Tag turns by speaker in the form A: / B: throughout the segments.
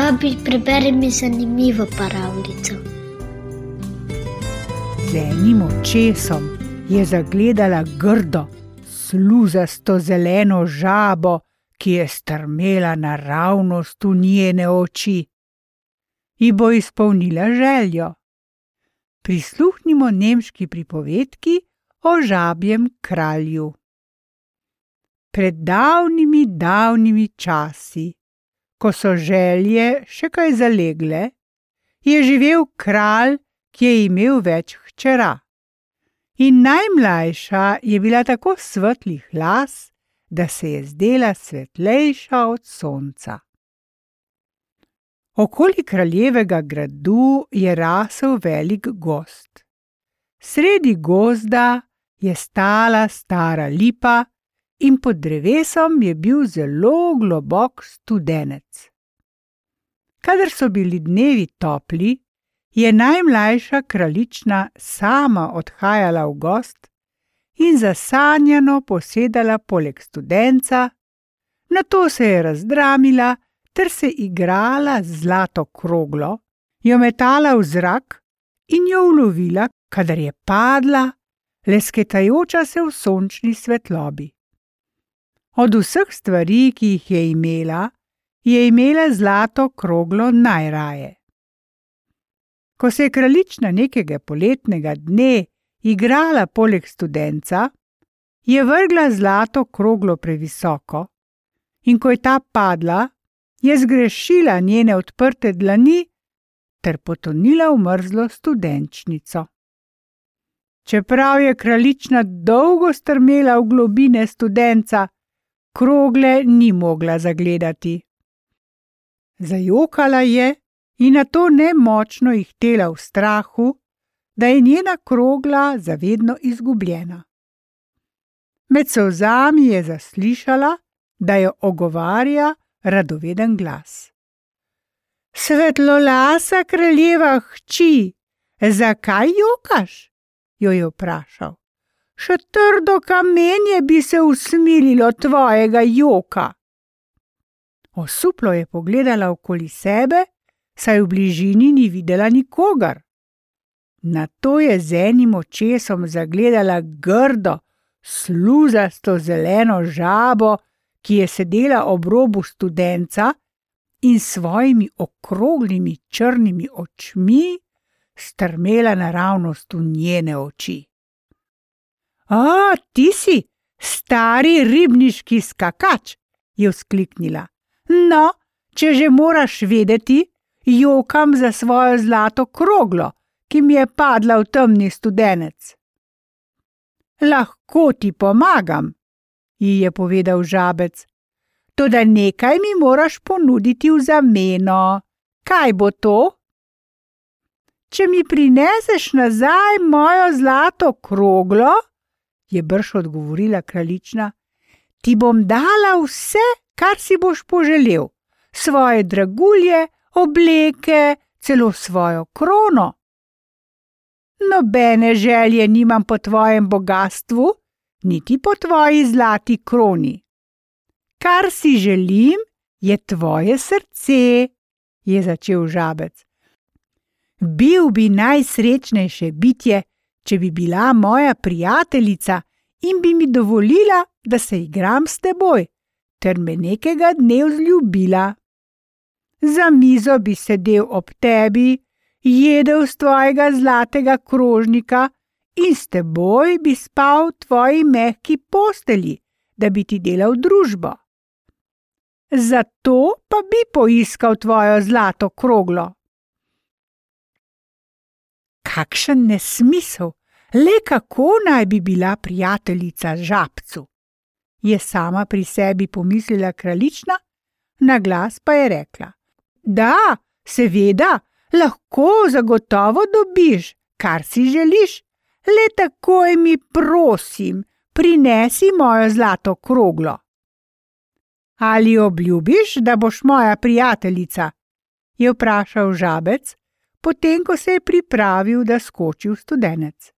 A: Babi, preberi mi zanimivo pravljico.
B: Z enim očesom je zagledala grdo, sluzasto zeleno žabo, ki je strmela naravnost v njene oči. Ji bo izpolnila željo. Prisluhnimo nemški pripovedki o žabjem kralju. Pred davnimi, davnimi časi ko so želje še kaj zalegle, je živel kralj, ki je imel več hčera. In najmlajša je bila tako svetlih las, da se je zdela svetlejša od sonca. Okoli kraljevega gradu je rasel velik gost. Sredi gozda je stala stara lipa, in pod drevesom je bil zelo globok studenec. Kadar so bili dnevi topli, je najmlajša kraljična sama odhajala v gost in zasanjano posedala poleg studenca, na to se je razdramila ter se igrala z zlato kroglo, jo metala v zrak in jo ulovila, kadar je padla, lesketajoča se v sončni svetlobi. Od vseh stvari, ki jih je imela, je imela zlato kroglo najraje. Ko se je kraljična nekega poletnega dne igrala poleg studenca, je vrgla zlato kroglo previsoko in ko je ta padla, je zgrešila njene odprte dlani ter potonila v mrzlo studenčnico. Čeprav je kraljična dolgo strmela v globine studenca, krogle ni mogla zagledati. Zajokala je in na to nemočno jih tela v strahu, da je njena krogla zavedno izgubljena. Med solzami je zaslišala, da jo ogovarja radoveden glas. Svetlolasa kraljeva hči, zakaj jokaš? Jo je vprašal še trdo kamenje bi se usmililo tvojega joka. Osuplo je pogledala okoli sebe, saj v bližini ni videla nikogar. Na to je z enim očesom zagledala grdo, sluzasto zeleno žabo, ki je sedela ob robu studenca in s svojimi okroglimi črnimi očmi strmela naravnost v njene oči. O, ti si, stari ribniški skakač, je vzkliknila. No, če že moraš vedeti, jokam za svojo zlato kroglo, ki mi je padla v temni studenec. Lahko ti pomagam, ji je povedal žabec. Toda nekaj mi moraš ponuditi v zameno. Kaj bo to? Če mi prineseš nazaj mojo zlato kroglo, je brž odgovorila kraljična, ti bom dala vse, kar si boš poželel, svoje dragulje, obleke, celo svojo krono. Nobene želje nimam po tvojem bogatstvu, niti po tvoji zlati kroni. Kar si želim, je tvoje srce, je začel žabec. Bil bi najsrečnejše bitje, če bi bila moja prijateljica in bi mi dovolila, da se igram s teboj, ter me nekega dne vzljubila. Za mizo bi sedel ob tebi, jedel z tvojega zlatega krožnika in s teboj bi spal v tvoji mehki posteli, da bi ti delal družbo. Zato pa bi poiskal tvojo zlato kroglo kakšen nesmisel, le kako naj bi bila prijateljica žabcu. Je sama pri sebi pomislila kraljična, na glas pa je rekla: Da, seveda, lahko zagotovo dobiš, kar si želiš, le takoj mi prosim, prinesi mojo zlato kroglo. Ali obljubiš, da boš moja prijateljica? je vprašal žabec, potem ko se je pripravil, da skoči v studenec.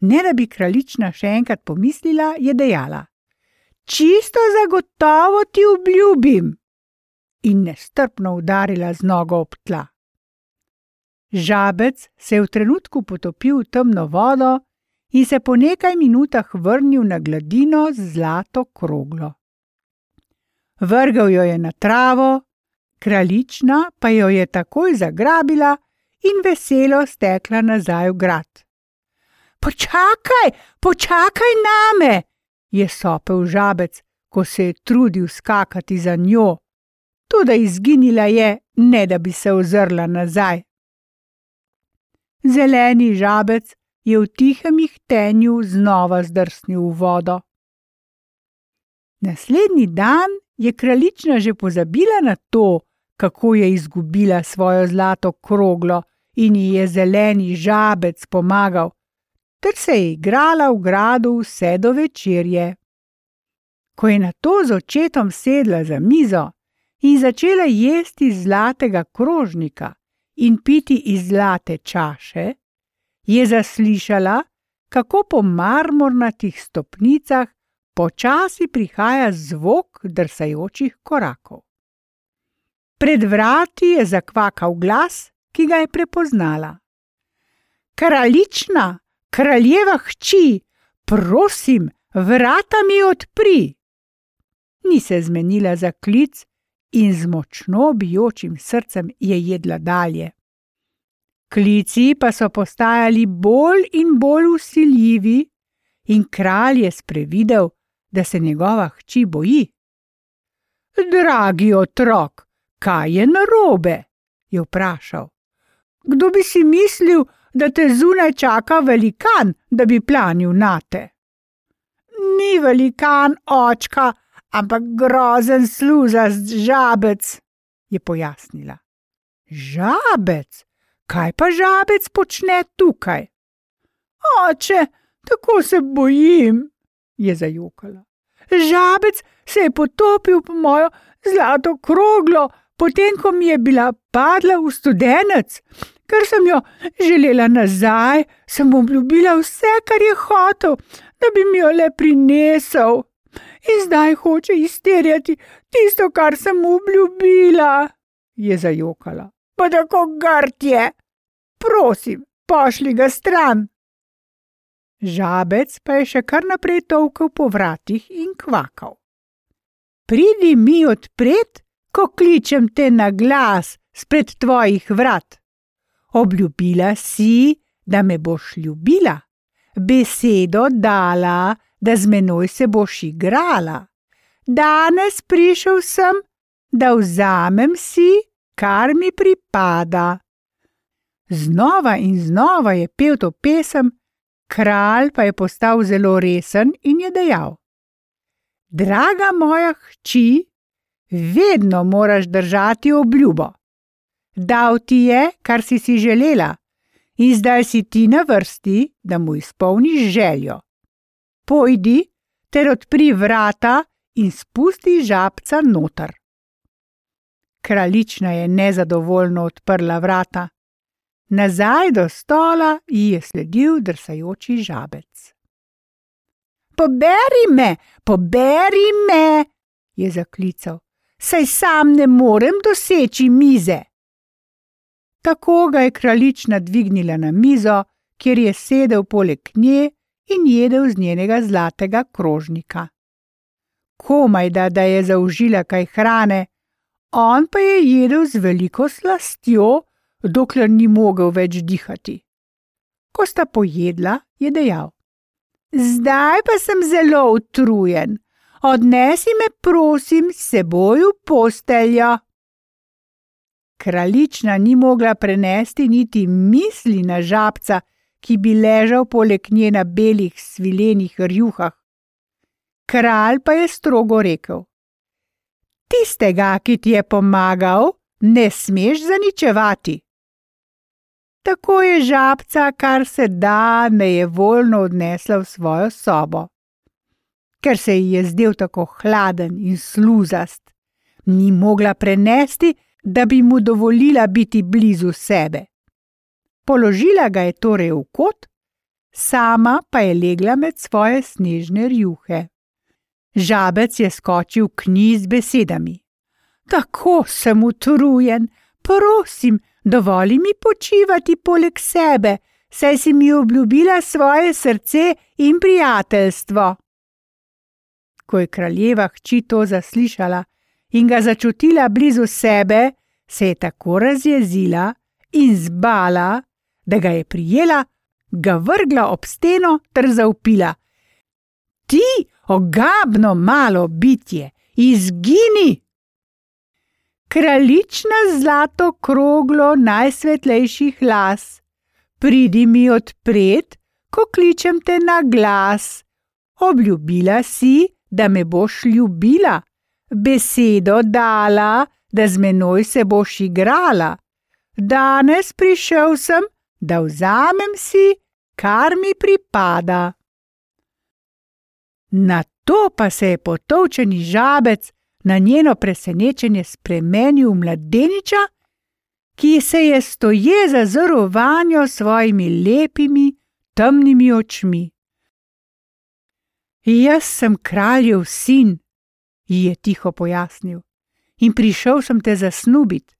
B: Ne da bi kraljična še enkrat pomislila, je dejala: Čisto zagotovo ti obljubim! In nestrpno udarila z nogo ob tla. Žabec se je v trenutku potopil v temno vodo in se po nekaj minutah vrnil na gladino z zlato kroglo. Vrgel jo je na travo, kraljična pa jo je takoj zagrabila in veselo stekla nazaj v grad. Počakaj, počakaj name, je sopel žabec, ko se je trudil skakati za njo, tudi izginila je, ne da bi se ozrla nazaj. Zeleni žabec je v tihem ihtenju znova zdrsnil v vodo. Naslednji dan je kraljična že pozabila na to, kako je izgubila svojo zlato kroglo in ji je zeleni žabec pomagal, ter se je igrala v gradu vse do večerje. Ko je na to z očetom sedla za mizo in začela jesti iz zlatega krožnika in piti iz zlate čaše, je zaslišala, kako po marmornatih stopnicah počasi prihaja zvok drsajočih korakov. Pred vrati je zakvakal glas, ki ga je prepoznala. Kraljična, kraljeva hči, prosim, vrata mi odpri. Ni se zmenila za klic in z močno bijočim srcem je jedla dalje. Klici pa so postajali bolj in bolj usiljivi, in kralj je sprevidel, da se njegova hči boji. Dragi otrok, kaj je narobe? je vprašal. Kdo bi si mislil, da te zunaj čaka velikan, da bi planil na te? Ni velikan, očka, ampak grozen sluzast žabec, je pojasnila. Žabec? Kaj pa žabec počne tukaj? Oče, tako se bojim, je zajokala. Žabec se je potopil po mojo zlato kroglo, potem ko mi je bila padla v studenec, ker sem jo želela nazaj, sem obljubila vse, kar je hotel, da bi mi jo le prinesel. In zdaj hoče izterjati tisto, kar sem mu obljubila, je zajokala. Pa tako grd je, prosim, pošli ga stran. Žabec pa je še kar naprej tolkel po vratih in kvakal. Pridi mi odpret, ko kličem te na glas spred tvojih vrat. Obljubila si, da me boš ljubila, besedo dala, da z menoj se boš igrala. Danes prišel sem, da vzamem si, kar mi pripada. Znova in znova je pel to pesem, kralj pa je postal zelo resen in je dejal: Draga moja hči, vedno moraš držati obljubo. Dal ti je, kar si si želela, in zdaj si ti na vrsti, da mu izpolniš željo. Pojdi ter odpri vrata in spusti žabca noter. Kraljična je nezadovoljno odprla vrata. Nazaj do stola ji je sledil drsajoči žabec. Poberi me, poberi me, je zaklical, saj sam ne morem doseči mize. Tako ga je kraljična dvignila na mizo, kjer je sedel poleg nje in jedel z njenega zlatega krožnika. Komaj da, da je zaužila kaj hrane, on pa je jedel z veliko slastjo, dokler ni mogel več dihati. Ko sta pojedla, je dejal: Zdaj pa sem zelo utrujen, odnesi me, prosim, s seboj v posteljo. Kraljična ni mogla prenesti niti misli na žabca, ki bi ležal poleg nje na belih svilenih rjuhah. Kralj pa je strogo rekel: Tistega, ki ti je pomagal, ne smeš zaničevati. Tako je žabca, kar se da, ne je voljno odnesla v svojo sobo. Ker se ji je zdel tako hladen in sluzast, ni mogla prenesti, da bi mu dovolila biti blizu sebe. Položila ga je torej v kot, sama pa je legla med svoje snežne rjuhe. Žabec je skočil k njej z besedami: Tako sem utrujen, prosim, dovoli mi počivati poleg sebe, saj si mi obljubila svoje srce in prijateljstvo. Ko je kraljeva hči to zaslišala in ga začutila blizu sebe, se je tako razjezila in zbala, da ga je prijela, ga vrgla ob steno ter zaupila: Ti, ogabno malo bitje, izgini! Kraljična zlato kroglo najsvetlejših las, pridi mi odpred, ko kličem te na glas. Obljubila si, da me boš ljubila, besedo dala, da z menoj se boš igrala. Danes prišel sem, da vzamem si, kar mi pripada. Na to pa se je potovčeni žabec na njeno presenečenje spremenil v mladeniča, ki se je stoje zazrl vanjo svojimi lepimi, temnimi očmi. Jaz sem kraljev sin, ji je tiho pojasnil, in prišel sem te zasnubiti.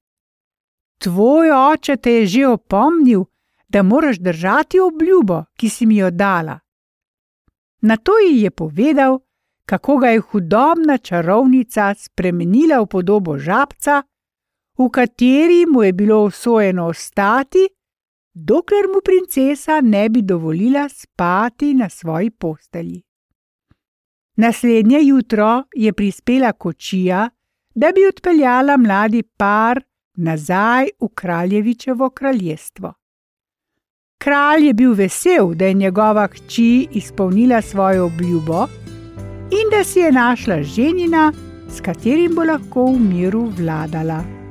B: Tvoj oče te je že opomnil, da moraš držati obljubo, ki si mi jo dala. Na to ji je povedal, kako ga je hudobna čarovnica spremenila v podobo žabca, v kateri mu je bilo usvojeno ostati, dokler mu princesa ne bi dovolila spati na svoji postelji. Naslednje jutro je prispela kočija, da bi odpeljala mladi par nazaj v kraljevičevo kraljestvo. Kralj je bil vesel, da je njegova hči izpolnila svojo obljubo in da si je našla ženina, s katerim bo lahko v miru vladala.